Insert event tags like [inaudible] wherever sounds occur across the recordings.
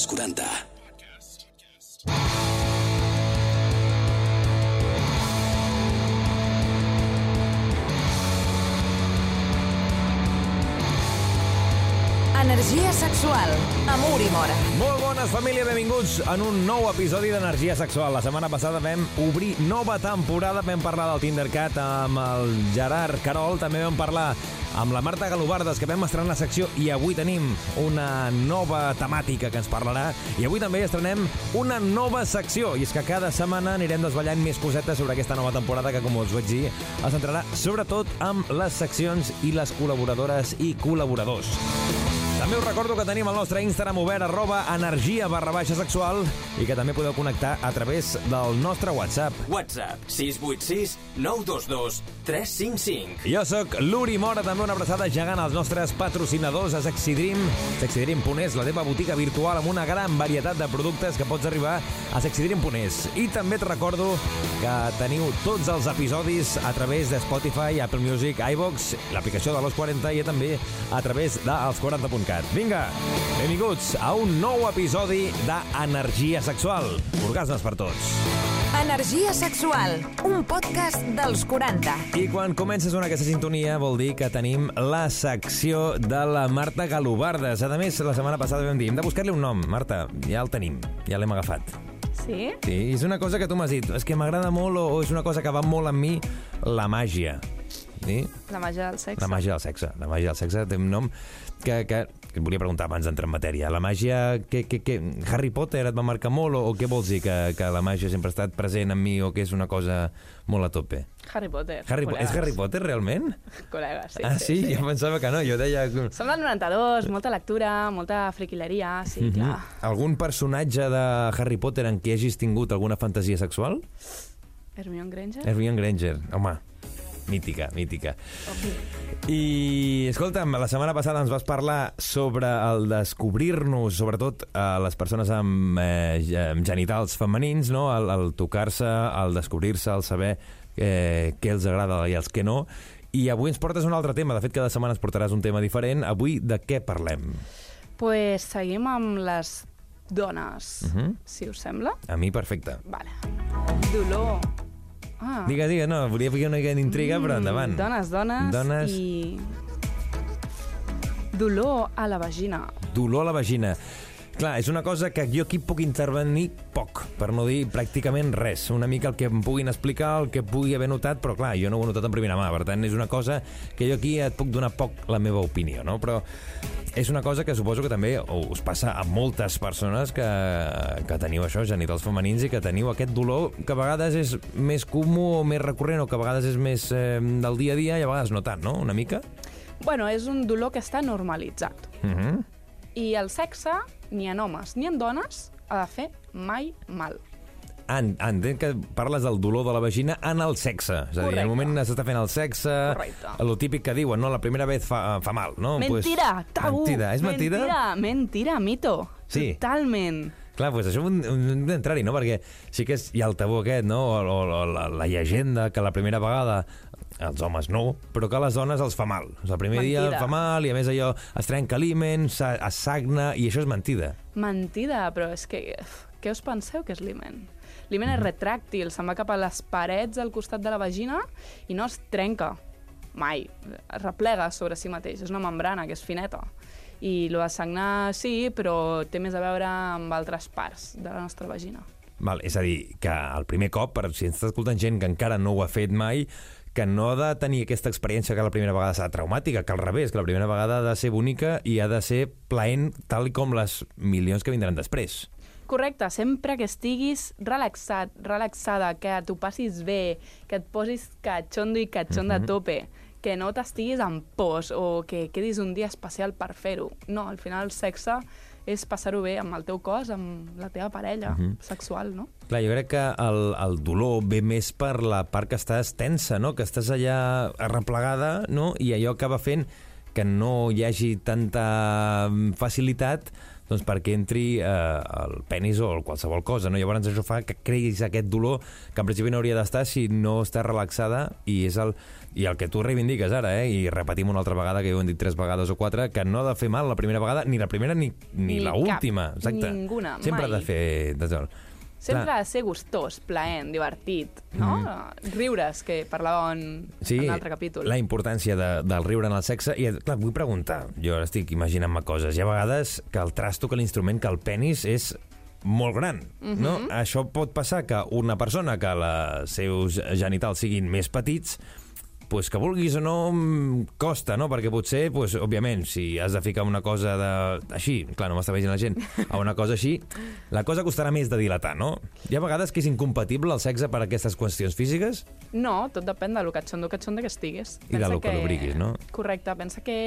als 40. Energia sexual, amor i mora. Molt bones, família, benvinguts en un nou episodi d'Energia Sexual. La setmana passada vam obrir nova temporada, vam parlar del Tindercat amb el Gerard Carol, també vam parlar amb la Marta Galobardes, que vam estrenar la secció, i avui tenim una nova temàtica que ens parlarà, i avui també estrenem una nova secció, i és que cada setmana anirem desvetllant més cosetes sobre aquesta nova temporada que, com us vaig dir, es centrarà sobretot amb les seccions i les col·laboradores i col·laboradors. També us recordo que tenim el nostre Instagram obert arroba energia barra baixa sexual i que també podeu connectar a través del nostre WhatsApp. WhatsApp 686 922 355. Jo sóc l'Uri Mora, també una abraçada gegant als nostres patrocinadors a Sexydream. Sexydream.es, la teva botiga virtual amb una gran varietat de productes que pots arribar a Sexydream.es. I també et recordo que teniu tots els episodis a través de Spotify, Apple Music, iVox, l'aplicació de los 40 i també a través dels 40.cat. Vinga, benvinguts a un nou episodi d'Energia Sexual. Orgasmes per tots. Energia sexual, un podcast dels 40. I quan comences una aquesta sintonia vol dir que tenim la secció de la Marta Galobardes. A més, la setmana passada vam dir, hem de buscar-li un nom. Marta, ja el tenim, ja l'hem agafat. Sí? Sí, és una cosa que tu m'has dit, és que m'agrada molt o, o és una cosa que va molt amb mi, la màgia. Sí? La màgia del sexe. La màgia del sexe. La màgia del sexe té un nom que, que, que et volia preguntar abans d'entrar en matèria. La màgia, que, que, que, Harry Potter et va marcar molt o, o què vols dir? Que, que la màgia sempre ha estat present en mi o que és una cosa molt a tope? Harry Potter. Harry, Po- és Harry Potter, realment? Col·legues, sí. ah, sí? sí. Jo pensava que no, jo deia... Som del 92, molta lectura, molta friquileria, sí, Mhm. clar. Algun personatge de Harry Potter en què hagis tingut alguna fantasia sexual? Hermione Granger? Hermione Granger, home, mítica, mítica. I, escolta'm, la setmana passada ens vas parlar sobre el descobrir-nos, sobretot a les persones amb, eh, amb genitals femenins, no? el, el tocar-se, el descobrir-se, el saber eh, què els agrada i els que no. I avui ens portes un altre tema. De fet, cada setmana ens portaràs un tema diferent. Avui de què parlem? Pues seguim amb les dones, Mhm. si us sembla. A mi, perfecte. Vale. Dolor. Ah. Digues, digues, no, volia ficar una mica d'intriga, però Mm, endavant. Dones, dones, Dones. i... Dolor a la vagina. dolor a la vagina. Clar, és una cosa que jo aquí puc intervenir poc, per no dir pràcticament res. Una mica el que em puguin explicar, el que pugui haver notat, però clar, jo no ho he notat en primera mà, per tant, és una cosa que jo aquí et puc donar poc la meva opinió, no? Però és una cosa que suposo que també us passa a moltes persones que, que teniu això, genitals femenins, i que teniu aquest dolor que a vegades és més comú o més recurrent, o que a vegades és més eh, del dia a dia i a vegades no tant, no? Una mica? Bueno, és un dolor que està normalitzat. Uh -huh. I el sexe, ni en homes ni en dones, ha de fer mai mal. En, entenc que parles del dolor de la vagina en el sexe. És a dir, en el moment que s'està fent el sexe, Correcte. el típic que diuen, no? La primera vez fa, fa mal, no? Mentira, Pues, tabú. Mentida, és mentida? Mentira, mentira, mito. Sí. Totalment. Clar, doncs això hem d'entrar-hi, no? Perquè sí que és, hi ha el tabú aquest, no? O, o, o la, la llegenda que la primera vegada els homes no, però que a les dones els fa mal. O sigui, el primer Mentida. dia fa mal i a més allò es trenca l'himen, es sagna i això és mentida. Mentida, però és que... Què us penseu que és l'himen? L'himen és retràctil, se'n va cap a les parets al costat de la vagina i no es trenca mai. Es replega sobre si mateix. És una membrana que és fineta. I lo de sagnar sí, però té més a veure amb altres parts de la nostra vagina. Val, és a dir, que el primer cop, per si ens està escoltant gent que encara no ho ha fet mai, que no ha de tenir aquesta experiència que la primera vegada serà traumàtica, que al revés, que la primera vegada ha de ser bonica i ha de ser plaent tal com les milions que vindran després. Correcte, sempre que estiguis relaxat, relaxada, que t'ho passis bé, que et posis catxondo i catxon de tope, que no t'estiguis en pos o que quedis un dia especial per fer-ho. No, al final el sexe és passar-ho bé amb el teu cos, amb la teva parella sexual, no? Clar, jo crec que el, el dolor ve més per la part que estàs tensa, no? que estàs allà arreplegada no? i allò acaba fent que no hi hagi tanta mm, facilitat doncs perquè entri eh, el penis o qualsevol cosa, no? Llavors això fa que creïs aquest dolor que en principi no hauria d'estar si no està relaxada i és el, i el que tu reivindiques ara, eh? i repetim una altra vegada, que ja ho hem dit tres vegades o quatre, que no ha de fer mal la primera vegada, ni la primera ni, ni, Ni la cap. última. Exacte. Ninguna, Sempre mai. ha de fer... De... Sempre Clar. ha de ser gustós, plaent, divertit, no? Mm. Riures, que parlàvem Sí, en un altre capítol. la importància de, del riure en el sexe. I, clar, vull preguntar, jo ara estic imaginant-me coses. Hi ha vegades que el trasto, que l'instrument, que el penis és molt gran, Mhm. no? Això pot passar que una persona que els seus genitals siguin més petits pues que vulguis o no mm, costa, no? Perquè potser, pues, òbviament, si has de ficar una cosa de... així, clar, no m'està veient la gent, a una cosa així, la cosa costarà més de dilatar, no? Hi ha vegades que és incompatible el sexe per aquestes qüestions físiques? No, tot depèn de lo catxondo catxondo que estiguis. I de lo que lubriquis, no? Correcte, pensa que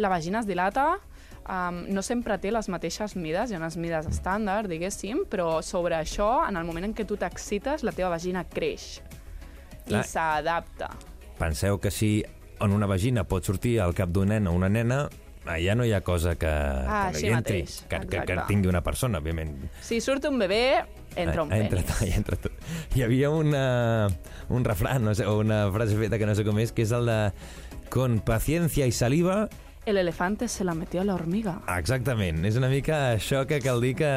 la vagina es dilata, um, no sempre té les mateixes mides, hi ha unes mides estàndard, diguéssim, però sobre això, en el moment en què tu t'excites, la teva vagina creix i s'adapta. Penseu que si en una vagina pot sortir el cap d'un nen o una nena, allà no hi ha cosa que, Ah, que no hi entri, mateix, que, que, que tingui una persona, òbviament. Si surt un bebè, entra un penis. entrat, ha entrat tot. Hi havia una, un refrán, no sé, o una frase feta que no sé com és, que és el de con paciencia y saliva El elefante se la metió a la hormiga. Exactament, és una mica això que cal dir que,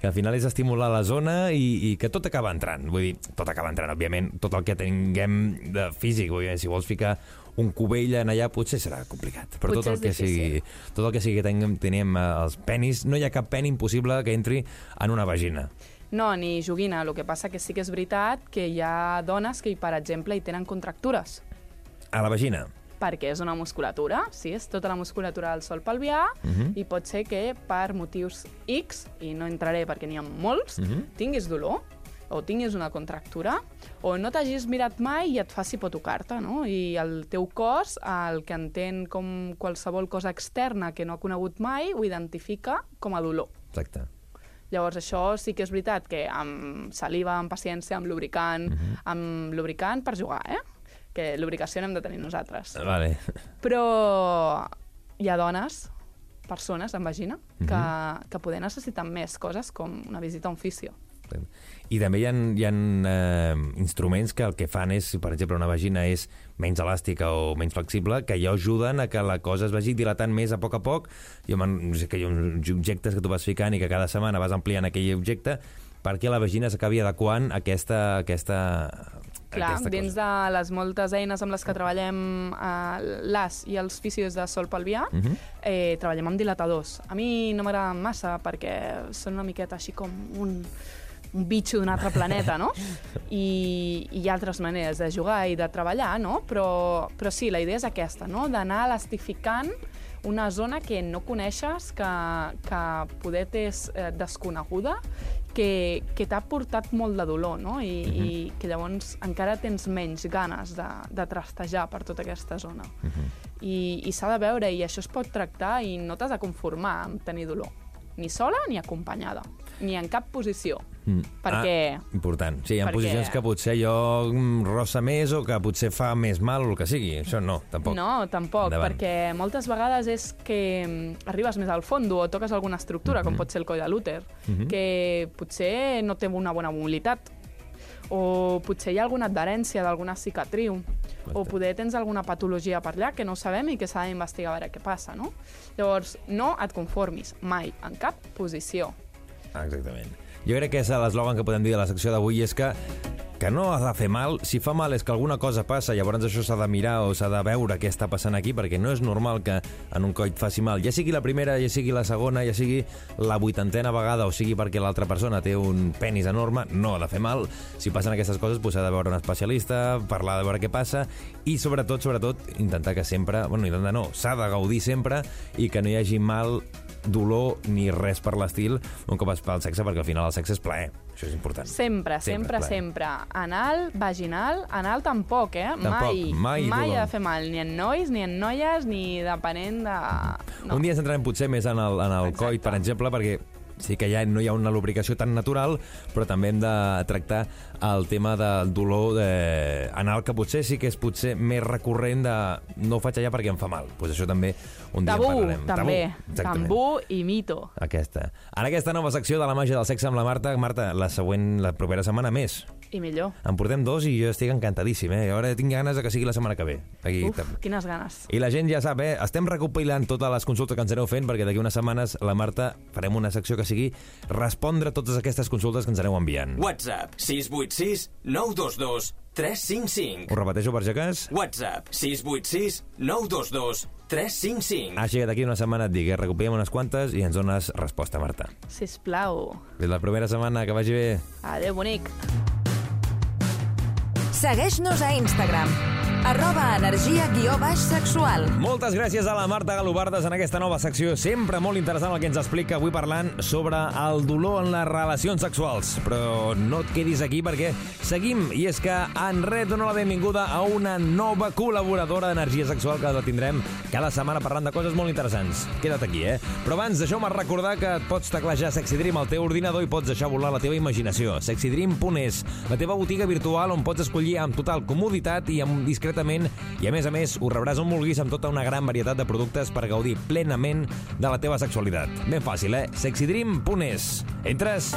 que al final és estimular la zona i, i que tot acaba entrant. Vull dir, tot acaba entrant, òbviament, tot el que tinguem de físic. Vull dir, si vols ficar un cubell en allà potser serà complicat. Però tot Potser el, que sigui, tot el que sigui que tinguem, tenim eh, els penis, no hi ha cap pen impossible que entri en una vagina. No, ni joguina. El que passa que sí que és veritat que hi ha dones que, per exemple, hi tenen contractures. A la vagina. Perquè és una musculatura, sí, és tota la musculatura del sol pelvià, Mhm. i pot ser que per motius X, i no entraré perquè n'hi ha molts, Mhm. tinguis dolor, o tinguis una contractura, o no t'hagis mirat mai i et faci por tocar-te, no? I el teu cos, el que entén com qualsevol cosa externa que no ha conegut mai, ho identifica com a dolor. Exacte. Llavors, això sí que és veritat que amb saliva, amb paciència, amb lubricant, Mhm. amb lubricant per jugar, eh? Que lubricació n'hem de tenir nosaltres. Vale. Però hi ha dones, persones amb vagina, que, Mhm. que poder necessiten més coses com una visita a un fisio. I també hi ha, hi ha eh, instruments que el que fan és, per exemple una vagina és menys elàstica o menys flexible, que ja ajuden a que la cosa es vagi dilatant més a poc a poc. Jo no sé que hi ha uns objectes que tu vas ficant i que cada setmana vas ampliant aquell objecte perquè la vagina s'acabi adequant a aquesta, aquesta, Clar, dins cosa. de les moltes eines amb les que treballem eh, l'AS i els fisios de sol pelvià, Mhm. eh, treballem amb dilatadors. A mi no m'agraden massa perquè són una miqueta així com un, un bitxo d'un altre planeta, no? [laughs] I, I hi ha altres maneres de jugar i de treballar, no? Però, però sí, la idea és aquesta, no? D'anar elastificant una zona que no coneixes, que, que poder t'és eh, desconeguda, que, que t'ha portat molt de dolor, no? I, mm -hmm. I que llavors encara tens menys ganes de, de trastejar per tota aquesta zona. Mm -hmm. I, i s'ha de veure, i això es pot tractar, i no t'has de conformar amb tenir dolor. Ni sola ni acompanyada. Ni en cap posició. Mm. Perquè... Ah, important. Sí, hi ha perquè- posicions que potser allò mm, rossa més o que potser fa més mal o el que sigui. Això no, tampoc. No, tampoc, Endavant. perquè moltes vegades és que mm, arribes més al fondo o toques alguna estructura, Mhm. com pot ser el coll de l'úter, que potser no té una bona mobilitat, o potser hi ha alguna adherència d'alguna cicatriu, o poder tens alguna patologia per allà que no sabem i que s'ha d'investigar a veure què passa, no? Llavors, no et conformis mai, en cap posició. Ah, Exactament. Jo crec que és l'eslògan que podem dir de la secció d'avui és que que no ha de fer mal. Si fa mal és que alguna cosa passa, llavors això s'ha de mirar o s'ha de veure què està passant aquí, perquè no és normal que en un coll et faci mal. Ja sigui la primera, ja sigui la segona, ja sigui la vuitantena vegada, o sigui perquè l'altra persona té un penis enorme, no ha de fer mal. Si passen aquestes coses, doncs de veure un especialista, parlar de veure què passa, i sobretot, sobretot, intentar que sempre, bueno, intentar no, s'ha de gaudir sempre i que no hi hagi mal dolor ni res per l'estil un cop es fa el sexe, perquè al final el sexe és plaer. Això és important. Sempre, sempre, clar. sempre. Anal, vaginal, anal tampoc, eh? Tampoc, mai mai dolor. ha de fer mal, ni en nois, ni en noies, ni depenent de... No. Un dia ens centrarem potser més en el, en el Exacte. coit, per exemple, perquè sí que ja no hi ha una lubricació tan natural, però també hem de tractar el tema del dolor de... anal, que potser sí que és potser més recurrent de no ho faig allà perquè em fa mal. Pues això també un dia Tabú, en parlarem. també. exactament. Tabú i mito. Aquesta. En aquesta nova secció de la màgia del sexe amb la Marta, Marta, la següent, la propera setmana més. I millor. En portem dos i jo estic encantadíssim, eh? Ara tinc ganes de que sigui la setmana que ve. Aquí, Uf, quines ganes. I la gent ja sap, eh? Estem recopilant totes les consultes que ens aneu fent perquè d'aquí unes setmanes la Marta farem una secció que sigui respondre a totes aquestes consultes que ens aneu enviant. WhatsApp 686 922 355. Ho repeteixo per si cas? WhatsApp 686 922 355. Així que d'aquí una setmana et dic, eh? recopilem unes quantes i ens dones resposta, Marta. Sisplau. Fins la primera setmana, que vagi bé. Adéu, bonic. Segueix-nos a Instagram, arroba energia guió baix sexual. Moltes gràcies a la Marta Galobardes en aquesta nova secció. Sempre molt interessant el que ens explica avui parlant sobre el dolor en les relacions sexuals. Però no et quedis aquí perquè seguim. I és que en res dono la benvinguda a una nova col·laboradora d'energia sexual que la tindrem cada setmana parlant de coses molt interessants. Queda't aquí, eh? Però abans, deixeu-me recordar que et pots teclejar Sexy Dream al teu ordinador i pots deixar volar la teva imaginació. sexydream.es, la teva botiga virtual on pots escollir amb total comoditat i amb discretament i a més a més ho rebràs on vulguis amb tota una gran varietat de productes per gaudir plenament de la teva sexualitat. Ben fàcil, eh? sexydream.es. Entres?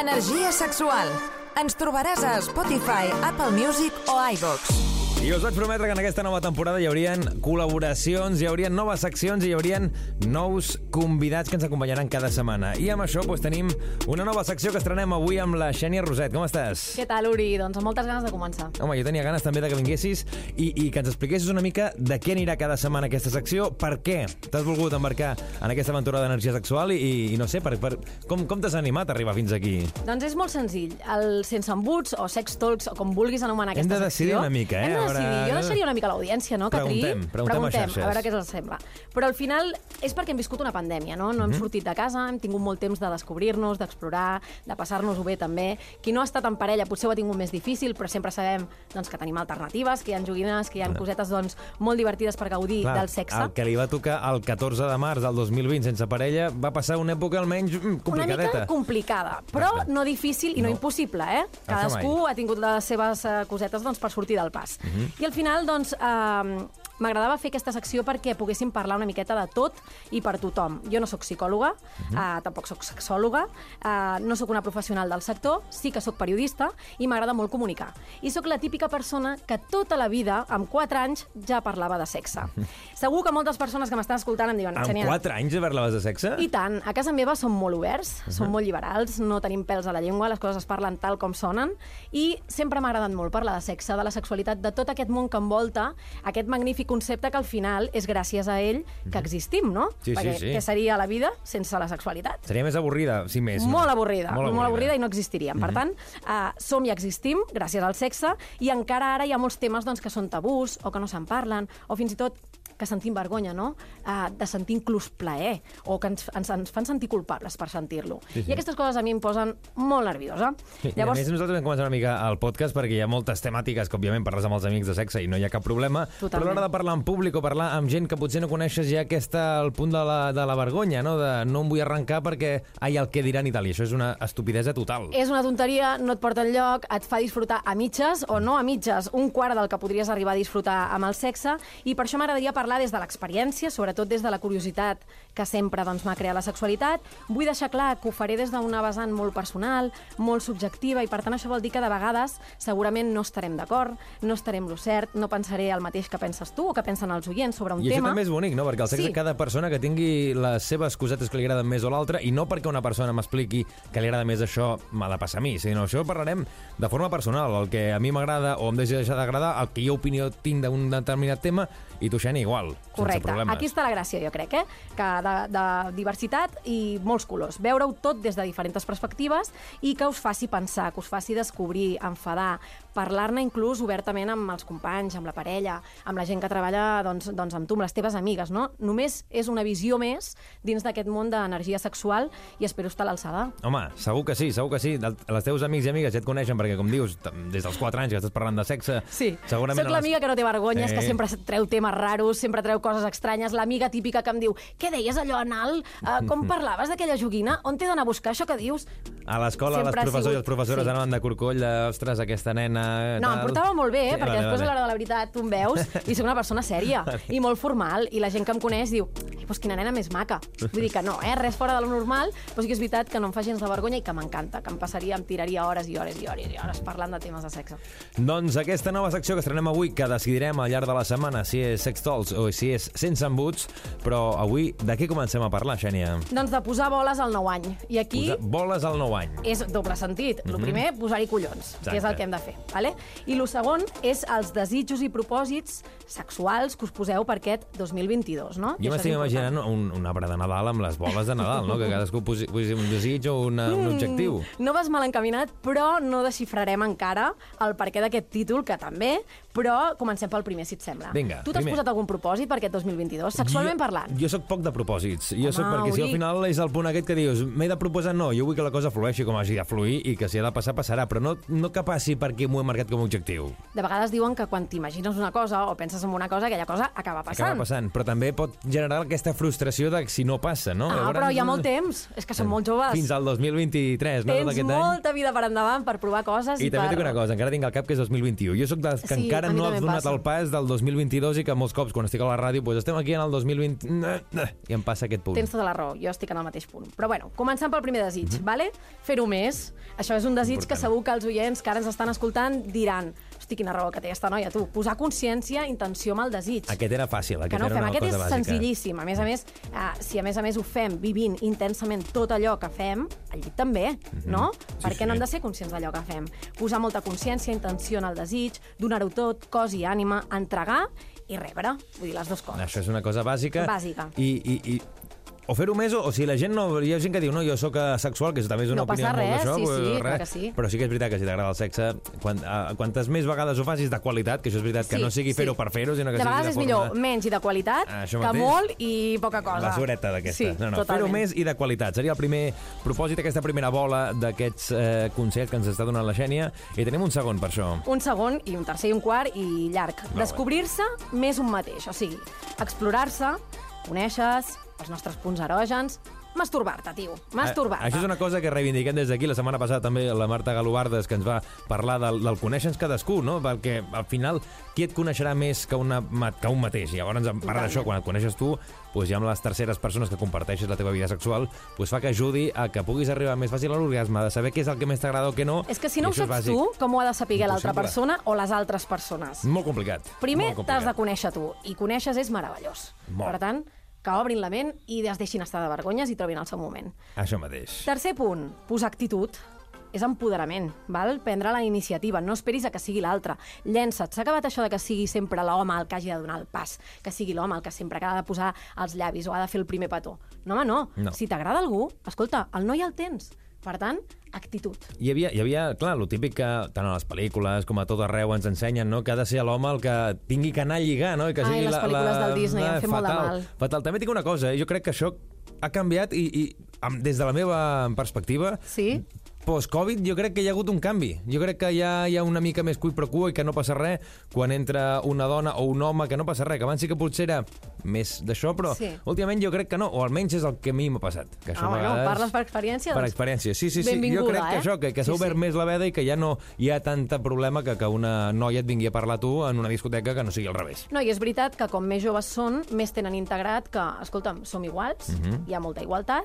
Energia sexual. Ens trobaràs a Spotify, Apple Music o iVox. I us vaig prometre que en aquesta nova temporada hi haurien col·laboracions, hi haurien noves seccions i hi haurien nous convidats que ens acompanyaran cada setmana. I amb això doncs, tenim una nova secció que estrenem avui amb la Xènia Roset. Com estàs? Què tal, Uri? Doncs amb moltes ganes de començar. Home, jo tenia ganes també de que vinguessis i, i que ens expliquessis una mica de què anirà cada setmana aquesta secció, per què t'has volgut embarcar en aquesta aventura d'energia sexual i, i no sé, per, per, com, com t'has animat a arribar fins aquí? Doncs és molt senzill. El sense embuts o sex talks, o com vulguis anomenar Hem aquesta de decidir secció... una mica, eh? Decidir. Jo deixaria una mica l'audiència, no? Que Preguntem, triï. preguntem a a veure què els sembla. Però al final és perquè hem viscut una pandèmia, no? No hem sortit de casa, hem tingut molt temps de descobrir-nos, d'explorar, de passar-nos-ho bé també. Qui no ha estat en parella potser ho ha tingut més difícil, però sempre sabem doncs, que tenim alternatives, que hi ha joguines, que hi ha cosetes doncs, molt divertides per gaudir Clar, del sexe. El que li va tocar el 14 de març del 2020 sense parella va passar una època almenys mm, Una complicadeta. mica complicada, però no difícil i no, No. impossible, eh? Cadascú ha tingut les seves eh, cosetes doncs, per sortir del pas. Mhm. I al final, doncs, eh, m'agradava fer aquesta secció perquè poguéssim parlar una miqueta de tot i per tothom. Jo no sóc psicòloga, Mhm. eh, tampoc sóc sexòloga, eh, no sóc una professional del sector, sí que sóc periodista i m'agrada molt comunicar. I sóc la típica persona que tota la vida, amb 4 anys, ja parlava de sexe. Segur que moltes persones que m'estan escoltant em diuen... Amb "Xènia, 4 anys de parlaves de sexe? i tant, a casa meva som molt oberts, som molt liberals, no tenim pèls a la llengua, les coses es parlen tal com sonen, i sempre m'ha agradat molt parlar de sexe, de la sexualitat, de tot aquest món que envolta aquest magnífic concepte que al final és gràcies a ell que existim, no? Sí, sí, Perquè sí. què seria la vida sense la sexualitat? Seria més avorrida, sí, més. no? Molt avorrida, molt avorrida, i no existiríem. Mhm. Per tant, uh, som i existim gràcies al sexe i encara ara hi ha molts temes doncs, que són tabús o que no se'n parlen o fins i tot que sentim vergonya, no? Uh, de sentir inclús plaer o que ens, ens, ens fan sentir culpables per sentir-lo. Sí, sí. I aquestes coses a mi em posen molt nerviosa. Sí, Llavors... I a més, nosaltres vam començar una mica el podcast perquè hi ha moltes temàtiques que, òbviament, parles amb els amics de sexe i no hi ha cap problema, Totalment. però a l'hora de parlar en públic o parlar amb gent que potser no coneixes ja que està al punt de la, de la vergonya, no? De no em vull arrencar perquè, ai, el que diran i tal, i això és una estupidesa total. És una tonteria, no et porta enlloc, et fa disfrutar a mitges o no a mitges, un quart del que podries arribar a disfrutar amb el sexe, i per això m'agradaria parlar des de l'experiència, sobretot des de la curiositat que sempre doncs, m'ha creat la sexualitat. Vull deixar clar que ho faré des d'una vessant molt personal, molt subjectiva, i per tant això vol dir que de vegades segurament no estarem d'acord, no estarem lo cert, no pensaré el mateix que penses tu o que pensen els oients sobre un I això tema. també és bonic, no? Perquè el sexe, Sí. cada persona que tingui les seves cosetes que li agraden més o l'altra, i no perquè una persona m'expliqui que li agrada més això, m'ha de passar a mi, sinó això parlarem de forma personal, el que a mi m'agrada o em deixa d'agradar, el que jo opinió tinc d'un determinat tema, i tu, Xeni, igual, sense Correcte. Aquí està la gràcia, jo crec, eh? que de, de diversitat i molts colors. Veure-ho tot des de diferents perspectives i que us faci pensar, que us faci descobrir, enfadar, parlar-ne inclús obertament amb els companys, amb la parella, amb la gent que treballa doncs, doncs amb tu, amb les teves amigues, no? Només és una visió més dins d'aquest món d'energia sexual i espero estar a l'alçada. Home, segur que sí, segur que sí. Els teus amics i amigues ja et coneixen, perquè, com dius, des dels 4 anys que estàs parlant de sexe... Sí, segurament soc a les- l'amiga que no té vergonyes, Sí. que sempre treu temes raros, sempre treu coses estranyes, l'amiga típica que em diu què deies allò anal? Uh, com [laughs] parlaves d'aquella joguina? On t'he d'anar a buscar això que dius? A l'escola les professors i sigut- les professores sí. anaven de corcoll de, ostres, aquesta nena... No, em tal". portava molt bé, eh? Sí, perquè vale, després a vale. l'hora de la veritat tu em veus i soc una persona sèria [laughs] i molt formal, i la gent que em coneix diu ai, doncs quina nena més maca. Vull dir que no, eh? res fora de lo normal, però sí que és veritat que no em fa gens de vergonya i que m'encanta, que em passaria, em tiraria hores i hores i hores i hores parlant de temes de sexe. Doncs aquesta nova secció que estrenem avui, que decidirem al llarg de la setmana si és sex talks o si és sense embuts, però avui de què comencem a parlar, Xènia? Doncs de posar boles al nou any. I aquí... Posar boles al nou any. és doble sentit. El primer, posar-hi collons, que és. Exacte. el que hem de fer. Vale? I el segon és els desitjos i propòsits sexuals que us poseu per aquest 2022, no? Jo m'estic imaginant un, un arbre de Nadal amb les boles de Nadal, no? que cadascú posi, posi un desig o una, Mm. un objectiu. No vas mal encaminat, però no desxifrarem encara el perquè d'aquest títol, que també, però comencem pel primer, si et sembla. Vinga, tu t'has posat algun propòsit per aquest 2022, sexualment jo, parlant? Jo sóc poc de propòsits. Jo sóc Home, perquè si al final és el punt aquest que dius m'he de proposar, no, jo vull que la cosa flueixi com hagi de fluir i que si ha de passar, passarà, però no, no que passi perquè m'ho he marcat com a objectiu. De vegades diuen que quan t'imagines una cosa o penses en una cosa, aquella cosa acaba passant. Acaba passant, però també pot generar aquesta frustració de si no passa, no? Ah, però hi ha molt temps. És que som molt joves. Fins al 2023, no? Tens aquest any. molta vida per endavant per provar coses i, I també per... dic una cosa, encara tinc al cap que és 2021. Jo sóc dels que Sí, encara a mi no has donat passa. el pas del 2022 i que molts cops quan estic a la ràdio pues, estem aquí en el 2020 i em passa aquest punt. Tens tota la raó, jo estic en el mateix punt. Però bueno, començant pel primer desig, Mhm. vale? fer-ho més. Això és un desig Important. que segur que els oients que ara ens estan escoltant diran hosti, quina raó que té aquesta noia, tu. Posar consciència, intenció amb el desig. Aquest era fàcil, que aquest no ho era fem. una Aquest és cosa bàsica. senzillíssim. A més a més, eh, si a més a més ho fem vivint intensament tot allò que fem, al llit també, no? Mhm. Sí, Perquè sí. no hem de ser conscients d'allò que fem. Posar molta consciència, intenció en el desig, donar-ho tot, cos i ànima, entregar i rebre. Vull dir, les dues coses. Això és una cosa bàsica. Bàsica. I, i, i o fer-ho més, o, o si la gent no... Hi ha gent que diu, no, jo sóc asexual, que també és una No passa opinió molt res, d'això. sí, sí, res. clar que sí. Però sí que és veritat que si t'agrada el sexe, quan, uh, quantes més vegades ho facis de qualitat, que això és veritat, que Sí, no sigui sí. fer-ho per fer-ho, sinó que de sigui vegades de és millor menys i de qualitat Ah, això que mateix. molt i poca cosa. La sureta d'aquesta. Sí, no, no, fer-ho totalment. més i de qualitat. Seria el primer propòsit, aquesta primera bola d'aquests eh, consells que ens està donant la Xènia. I tenim un segon per això. Un segon i un tercer i un quart i llarg. bé. Descobrir-se més un mateix, o sigui, explorar-se, conèixer els nostres punts erògens, masturbar-te, tio, masturbar-te. Eh, Això és una cosa que reivindiquem des d'aquí. La setmana passada també la Marta Galobardes, que ens va parlar del, del conèixer cadascú, no? Perquè al final qui et coneixerà més que, una, que un mateix? I llavors, a part d'això, quan et coneixes tu, doncs ja amb les terceres persones que comparteixes la teva vida sexual, doncs fa que ajudi a que puguis arribar més fàcil a l'orgasme, de saber què és el que més t'agrada o què no. És que si no ho saps bàsic. tu, com ho ha de saber l'altra persona o les altres persones? Molt complicat. Primer t'has de conèixer tu, i conèixer és meravellós. Molt. Per tant, que obrin la ment i es deixin estar de vergonyes i trobin el seu moment. Això mateix. Tercer punt, posar actitud. És empoderament, val? prendre la iniciativa, no esperis a que sigui l'altre. Llença't, s'ha acabat això de que sigui sempre l'home el que hagi de donar el pas, que sigui l'home el que sempre que ha de posar els llavis o ha de fer el primer petó. No, home, no. No. Si t'agrada algú, escolta, el no ja el tens. Per tant, actitud. Hi havia, hi havia, clar, el típic que tant a les pel·lícules com a tot arreu ens ensenyen, no?, que ha de ser l'home el que tingui que anar a lligar, no?, I que Ai, sigui les la, pel·lícules la, del Disney han fet molt de mal. Fatal. També dic una cosa, eh? jo crec que això ha canviat i, i des de la meva perspectiva, Sí? post-Covid jo crec que hi ha hagut un canvi. Jo crec que ja hi ha una mica més cuit pro quo i que no passa res quan entra una dona o un home, que no passa res, que abans sí que potser era més d'això, però Sí. últimament jo crec que no, o almenys és el que a mi m'ha passat. Que això Ah, bueno, vegades- parles per experiència? Per Doncs experiència, sí, sí, sí. Jo crec que eh? això, que, que s'ha Sí, obert sí. més la veda i que ja no hi ha tant problema que, que una noia et vingui a parlar a tu en una discoteca que no sigui al revés. No, i és veritat que com més joves són, més tenen integrat que, escolta'm, som iguals, Mhm. hi ha molta igualtat,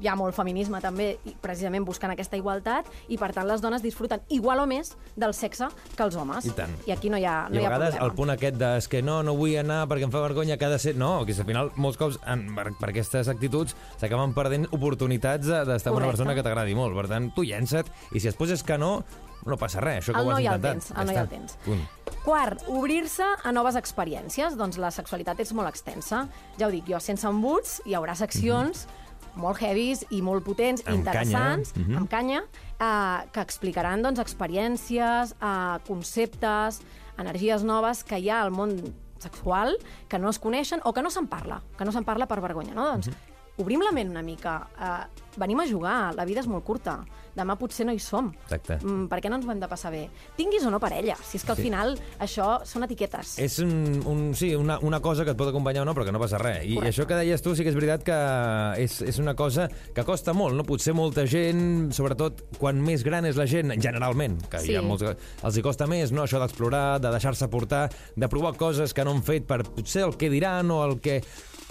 hi ha molt feminisme també, i precisament buscant aquesta igualtat, i per tant les dones disfruten igual o més del sexe que els homes. I tant. I aquí no hi ha, no I hi ha vegades problema. el punt aquest de és que no, no vull anar perquè em fa vergonya que ha de ser... No, que al final molts cops en, per, per aquestes actituds s'acaben perdent oportunitats de- d'estar amb una persona que t'agradi molt. Per tant, tu llença't i si es poses que no, no passa res. Això que El ho has intentat. tens, el no ja el tens. Punt. Quart, obrir-se a noves experiències. Doncs la sexualitat és molt extensa. Ja ho dic jo, sense embuts hi haurà seccions molt heavies i molt potents, Amb interessants, canya, eh? Mhm. amb canya, eh, que explicaran doncs, experiències, eh, conceptes, energies noves que hi ha al món sexual que no es coneixen o que no se'n parla, que no se'n parla per vergonya, no? Doncs obrim la ment una mica, eh, venim a jugar, la vida és molt curta, demà potser no hi som. Exacte. Mm, per què no ens ho hem de passar bé? Tinguis o no parella, si és que al Sí. final això són etiquetes. És un, un, sí, una, una cosa que et pot acompanyar o no, però que no passa res. I Correcte. això que deies tu sí que és veritat que és, és una cosa que costa molt, no? Potser molta gent, sobretot quan més gran és la gent, generalment, que Sí. hi ha molts, els hi costa més, no? Això d'explorar, de deixar-se portar, de provar coses que no han fet per potser el que diran o el que...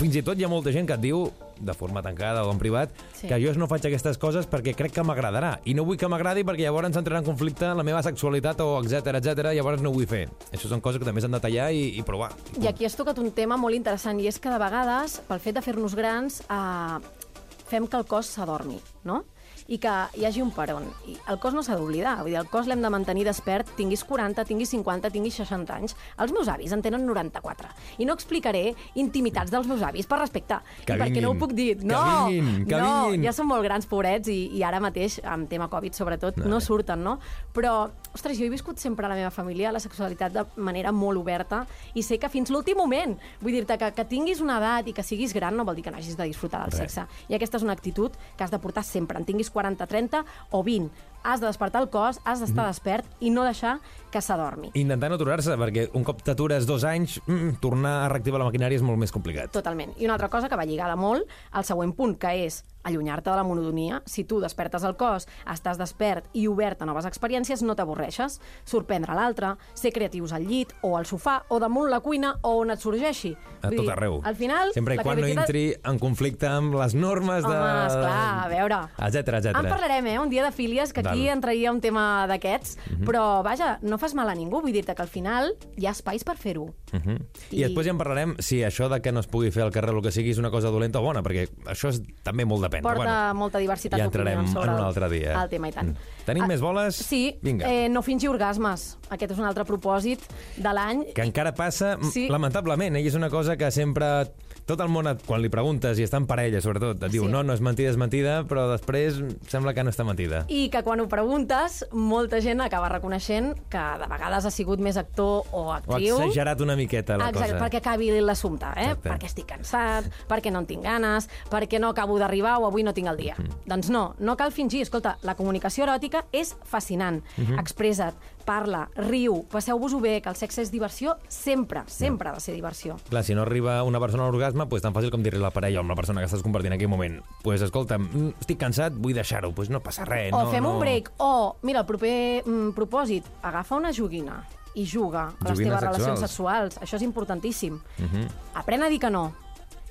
Fins i tot hi ha molta gent que et diu, de forma tancada o en privat, Sí. que jo no faig aquestes coses perquè crec que m'agradarà. I no vull que m'agradi perquè llavors entrarà en conflicte la meva sexualitat o etc etc. llavors no ho vull fer. Això són coses que també s'han de tallar i, i provar. I aquí has tocat un tema molt interessant, i és que de vegades, pel fet de fer-nos grans, eh, fem que el cos s'adormi, no? I que hi hagi un peron. I el cos no s'ha d'oblidar, vull dir, el cos l'hem de mantenir despert, tinguis 40, tinguis 50, tinguis 60 anys. Els meus avis en tenen 94. I no explicaré intimitats dels meus avis per respecte. Que I perquè no ho vinguin, puc dir. que No, vinguin, que no, vinguin. ja són molt grans, pobrets, i, i ara mateix, amb tema Covid sobretot, no surten, no? Però, ostres, jo he viscut sempre a la meva família la sexualitat de manera molt oberta i sé que fins l'últim moment, vull dir-te que, que tinguis una edat i que siguis gran no vol dir que n'hagis de disfrutar del Res. sexe. I aquesta és una actitud que has de portar sempre, en tinguis 40, 30 o 20. Has de despertar el cos, has d'estar despert i no deixar que s'adormi. Intentant aturar-se, perquè un cop t'atures dos anys, mm, tornar a reactivar la maquinària és molt més complicat. Totalment. I una altra cosa que va lligada molt al següent punt, que és allunyar-te de la monotonia. Si tu despertes el cos, estàs despert i obert a noves experiències, no t'avorreixes. Sorprendre l'altre, ser creatius al llit o al sofà o damunt la cuina o on et sorgeixi. A Vull tot dir, arreu. Al final... Sempre i quan no creativitat- entri en conflicte amb les normes de... Home, esclar, a veure. Etcètera, En etcètera. parlarem, eh? Un dia de fílies, que aquí entraria un tema d'aquests, però, vaja, no fas mal a ningú. Vull dir-te que al final hi ha espais per fer-ho. Uh -huh. I... I després ja en parlarem si això de que no es pugui fer al carrer el que sigui és una cosa dolenta o bona, perquè això és, també molt depèn. Porta bueno, molta diversitat ja entrarem sobre en un altre dia. el tema, i tant. Mm. Tenim Ah, més boles? Sí, Vinga. eh, no fingir orgasmes. Aquest és un altre propòsit de l'any. que encara passa, sí. lamentablement, eh? i és una cosa que sempre... Tot el món, et- quan li preguntes, i està en parella, sobretot, et diu, Sí. no, no és mentida, és mentida, però després sembla que no està mentida. I que quan ho preguntes, molta gent acaba reconeixent que de vegades ha sigut més actor o Ho ha actriu. exagerat una miqueta, la Exacte, cosa. perquè acabi l'assumpte, eh? Exacte. Perquè estic cansat, perquè no en tinc ganes, perquè no acabo d'arribar o avui no tinc el dia. Mm. Doncs no, no cal fingir. Escolta, la comunicació eròtica és fascinant. Mhm. Expressa't, parla, riu, passeu-vos-ho bé, que el sexe és diversió sempre, sempre ha de ser diversió. Clar, si no arriba una persona a l'orgasme, pues, tan fàcil com dir-li a la parella o amb la persona que estàs compartint en aquell moment pues, escolta, mm, estic cansat, vull deixar-ho, pues no passa res. O no, fem no. un break, o, mira, el proper mm, propòsit, agafa una joguina i juga a les Joguines teves relacions sexuals. sexuals. Això és importantíssim. Mhm. Aprèn a dir que no.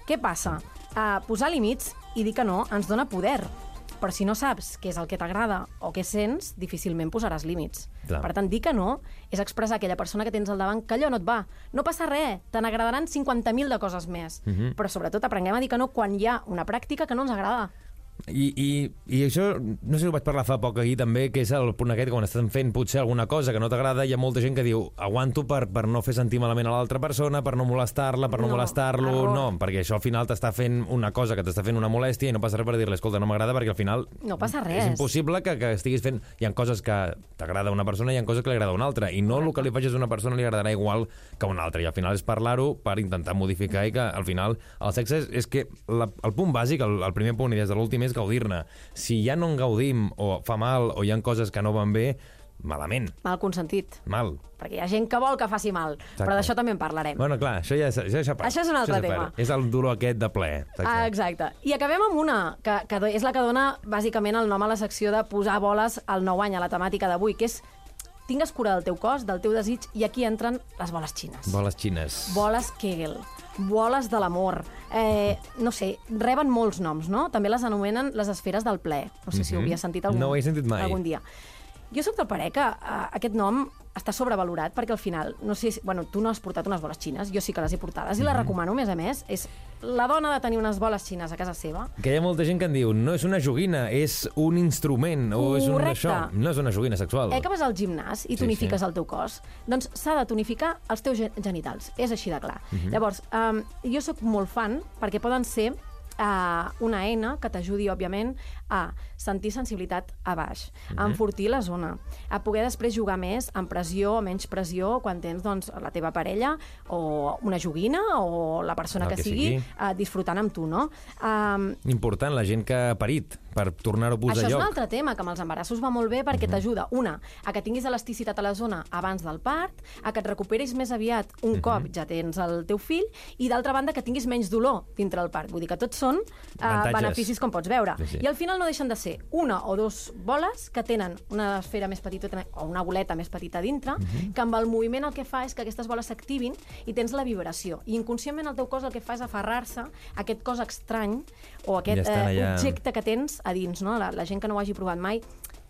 Què passa? Uh, posar límits i dir que no ens dona poder. Però si no saps què és el que t'agrada o què sents, difícilment posaràs límits. Clar. Per tant, dir que no és expressar a aquella persona que tens al davant que allò no et va. No passa res, te n'agradaran 50.000 de coses més. Mhm. Però sobretot aprenguem a dir que no quan hi ha una pràctica que no ens agrada. I, i, I això, no sé si ho vaig parlar fa poc aquí també, que és el punt aquest, que quan estan fent potser alguna cosa que no t'agrada, hi ha molta gent que diu aguanto per, per no fer sentir malament a l'altra persona, per no molestar-la, per no, No, molestar-lo... No, perquè això al final t'està fent una cosa que t'està fent una molèstia i no passa res per dir-li, escolta, no m'agrada, perquè al final No passa res. és impossible que, que estiguis fent... Hi ha coses que t'agrada una persona i hi ha coses que li agrada una altra, i no el que li facis a una persona li agradarà igual que a una altra, i al final és parlar-ho per intentar modificar i que al final el sexe és, és que la, el punt bàsic, el, el primer punt i des de l'últim és gaudir-ne. Si ja no en gaudim o fa mal o hi ha coses que no van bé, malament, Mal consentit. mal. Perquè hi ha gent que vol que faci mal, però d'això també en parlarem. Bueno, clar, això ja és, això és a part. Això és un altre part. tema. És el dolor aquest de ple. Exacte. Ah, exacte. I acabem amb una, que, que és la que dona bàsicament el nom a la secció de posar boles al nou any, a la temàtica d'avui, que és tingues cura del teu cos, del teu desig, i aquí entren les boles xines. Boles xines. Boles Kegel, boles de l'amor, eh, no sé, reben molts noms, no? També les anomenen les esferes del ple. No sé si ho Mhm. havies sentit algun, No ho he sentit mai. algun dia. Jo sóc del parer que uh, aquest nom està sobrevalorat perquè al final, no sé, si, bueno, tu no has portat unes boles xines, jo sí que les he portades i les Mhm. recomano, a més a més, és la dona de tenir unes boles xines a casa seva, Que hi ha molta gent que en diu, no és una joguina, és un instrument, o és un Correcte. això. No és una joguina sexual. Eh, que vas al gimnàs i Sí, tonifiques sí. el teu cos, doncs s'ha de tonificar els teus gen- genitals. És així de clar. Mhm. Llavors, um, jo sóc molt fan perquè poden ser uh, una eina que t'ajudi, òbviament, a sentir sensibilitat a baix, a enfortir la zona, a poder després jugar més amb pressió o menys pressió quan tens doncs, la teva parella o una joguina o la persona El que, que sigui, sigui. Uh, disfrutant amb tu, no? Um, Important, la gent que ha parit, per tornar-ho a posar això a és un lloc. altre tema, que amb els embarassos va molt bé perquè t'ajuda, una, a que tinguis elasticitat a la zona abans del part, a que et recuperis més aviat un cop ja tens el teu fill, i d'altra banda que tinguis menys dolor dintre del part. Vull dir que tots són uh, Avantatges. beneficis, com pots veure. Sí, sí. I al final no deixen de ser una o dos boles que tenen una esfera més petita o una boleta més petita dintre, que amb el moviment el que fa és que aquestes boles s'activin i tens la vibració. I inconscientment el teu cos el que fa és aferrar-se a aquest cos estrany o aquest Ja eh, allà. objecte que tens a dins. No? La, la gent que no ho hagi provat mai,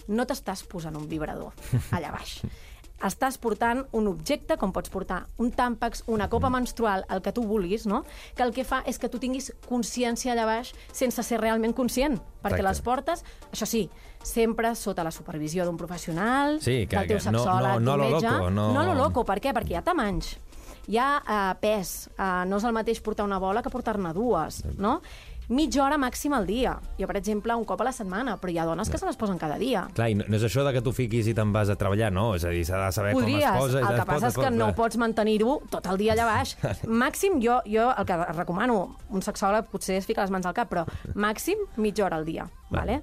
no t'estàs posant un vibrador allà baix. [laughs] Estàs portant un objecte, com pots portar un tàmpax, una copa menstrual, el que tu vulguis, no? que el que fa és que tu tinguis consciència allà baix sense ser realment conscient, perquè Exacte. les portes, això sí, sempre sota la supervisió d'un professional, Sí, que- del teu no- sexòleg, no- no d'un lo metge. loco, no- no lo loco, per què? Perquè hi ha tamanys, hi ha uh, pes, uh, no és el mateix portar una bola que portar-ne dues, no? Mitja hora màxim al dia. Jo, per exemple, un cop a la setmana, però hi ha dones que se les posen cada dia. Clar, i no, no és això de que tu fiquis i te'n vas a treballar, no. És a dir, s'ha de saber Podries, com es posa. i el que passa és que no pots mantenir-ho tot el dia allà baix. [laughs] Màxim, jo, jo el que recomano, un sexòleg potser es fica les mans al cap, però màxim mitja hora al dia. Vale?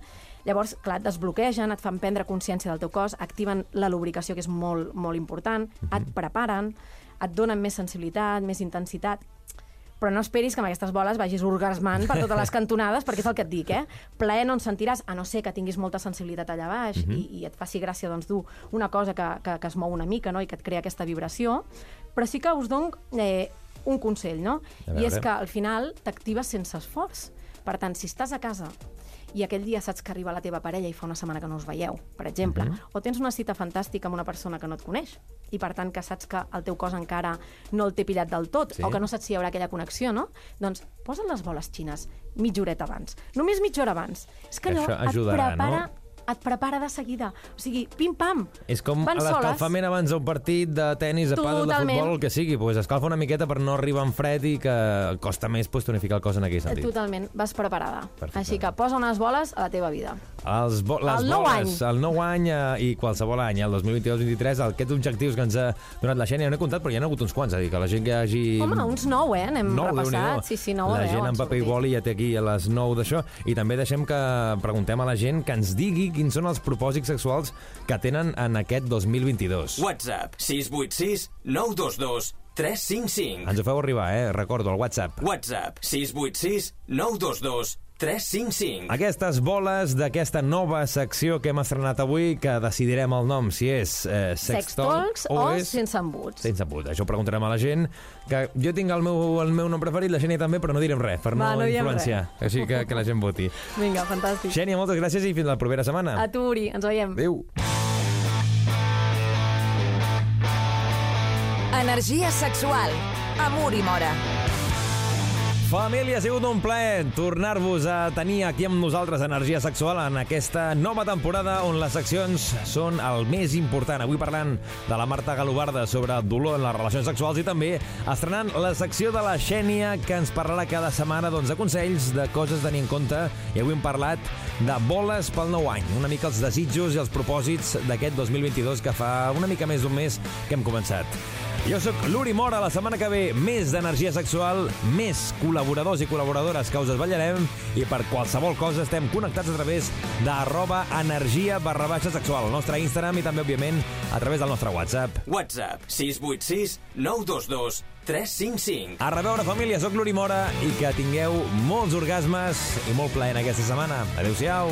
Llavors, clar, et desbloquegen, et fan prendre consciència del teu cos, activen la lubricació, que és molt, molt important, et preparen, et donen més sensibilitat, més intensitat, però no esperis que amb aquestes boles vagis orgasmant per totes les [laughs] cantonades, perquè és el que et dic, eh? Plaer no en sentiràs, a no ser que tinguis molta sensibilitat allà baix Mhm. i, i et faci gràcia doncs, dur una cosa que, que, que es mou una mica no? i que et crea aquesta vibració, però sí que us dono eh, un consell, no? I és que al final t'actives sense esforç. Per tant, si estàs a casa i aquell dia saps que arriba la teva parella i fa una setmana que no us veieu, per exemple, Mhm. o tens una cita fantàstica amb una persona que no et coneix, i per tant que saps que el teu cos encara no el té pillat del tot, Sí. o que no saps si hi haurà aquella connexió, no? Doncs posa't les boles xines mitja horeta abans. Només mitja hora abans. És que allò Això et ajudarà, prepara, no? Et prepara de seguida. O sigui, pim-pam. És com l'escalfament abans d'un partit de tennis, de pàdel, de futbol, el que sigui. Pues escalfa una miqueta per no arribar en fred i que costa més pues, tonificar el cos en aquell sentit. Totalment, vas preparada. Perfecte. Així que posa unes boles a la teva vida. Els bo les El nou boles, any. el nou any eh, i qualsevol any, el 2022-2023, aquests objectius que ens ha donat la Xènia, no he comptat, però hi ha hagut uns quants, a dir, que la gent que hagi... Home, uns nou, eh? N'hem Nou, repassat. Sí, sí, nou La deu gent amb paper i boli ja té aquí a les 9 d'això. I també deixem que preguntem a la gent que ens digui quins són els propòsits sexuals que tenen en aquest 2022. WhatsApp 686 922 355. Ens ho feu arribar, eh? Recordo, el WhatsApp. WhatsApp 686 922 355. Aquestes boles d'aquesta nova secció que hem estrenat avui, que decidirem el nom, si és eh, Sex Sex Talks o, és... sense embuts. Sense put. Això ho preguntarem a la gent, que jo tinc el meu, el meu nom preferit, la Xènia també, però no direm res, per Va, no, no influenciar. Així que, que la gent voti. Vinga, fantàstic. Xènia, moltes gràcies i fins la propera setmana. A tu, Uri. Ens veiem. Adéu. Energia sexual. Amor i Mora. Família, ha sigut un plaer tornar-vos a tenir aquí amb nosaltres Energia Sexual en aquesta nova temporada on les seccions són el més important. Avui parlant de la Marta Galobarda sobre dolor en les relacions sexuals i també estrenant la secció de la Xènia que ens parlarà cada setmana doncs, de consells, de coses a tenir en compte i avui hem parlat de boles pel nou any, una mica els desitjos i els propòsits d'aquest 2022 que fa una mica més d'un mes que hem començat. Jo sóc l'Uri Mora, la setmana que ve més d'energia sexual, més col·laboradors i col·laboradores que us esballarem i per qualsevol cosa estem connectats a través d'arroba energia barra baixa sexual, al nostre Instagram i també, òbviament, a través del nostre WhatsApp. WhatsApp 686 922 355. A reveure, família, sóc l'Uri Mora i que tingueu molts orgasmes i molt plaer en aquesta setmana. Adéu-siau.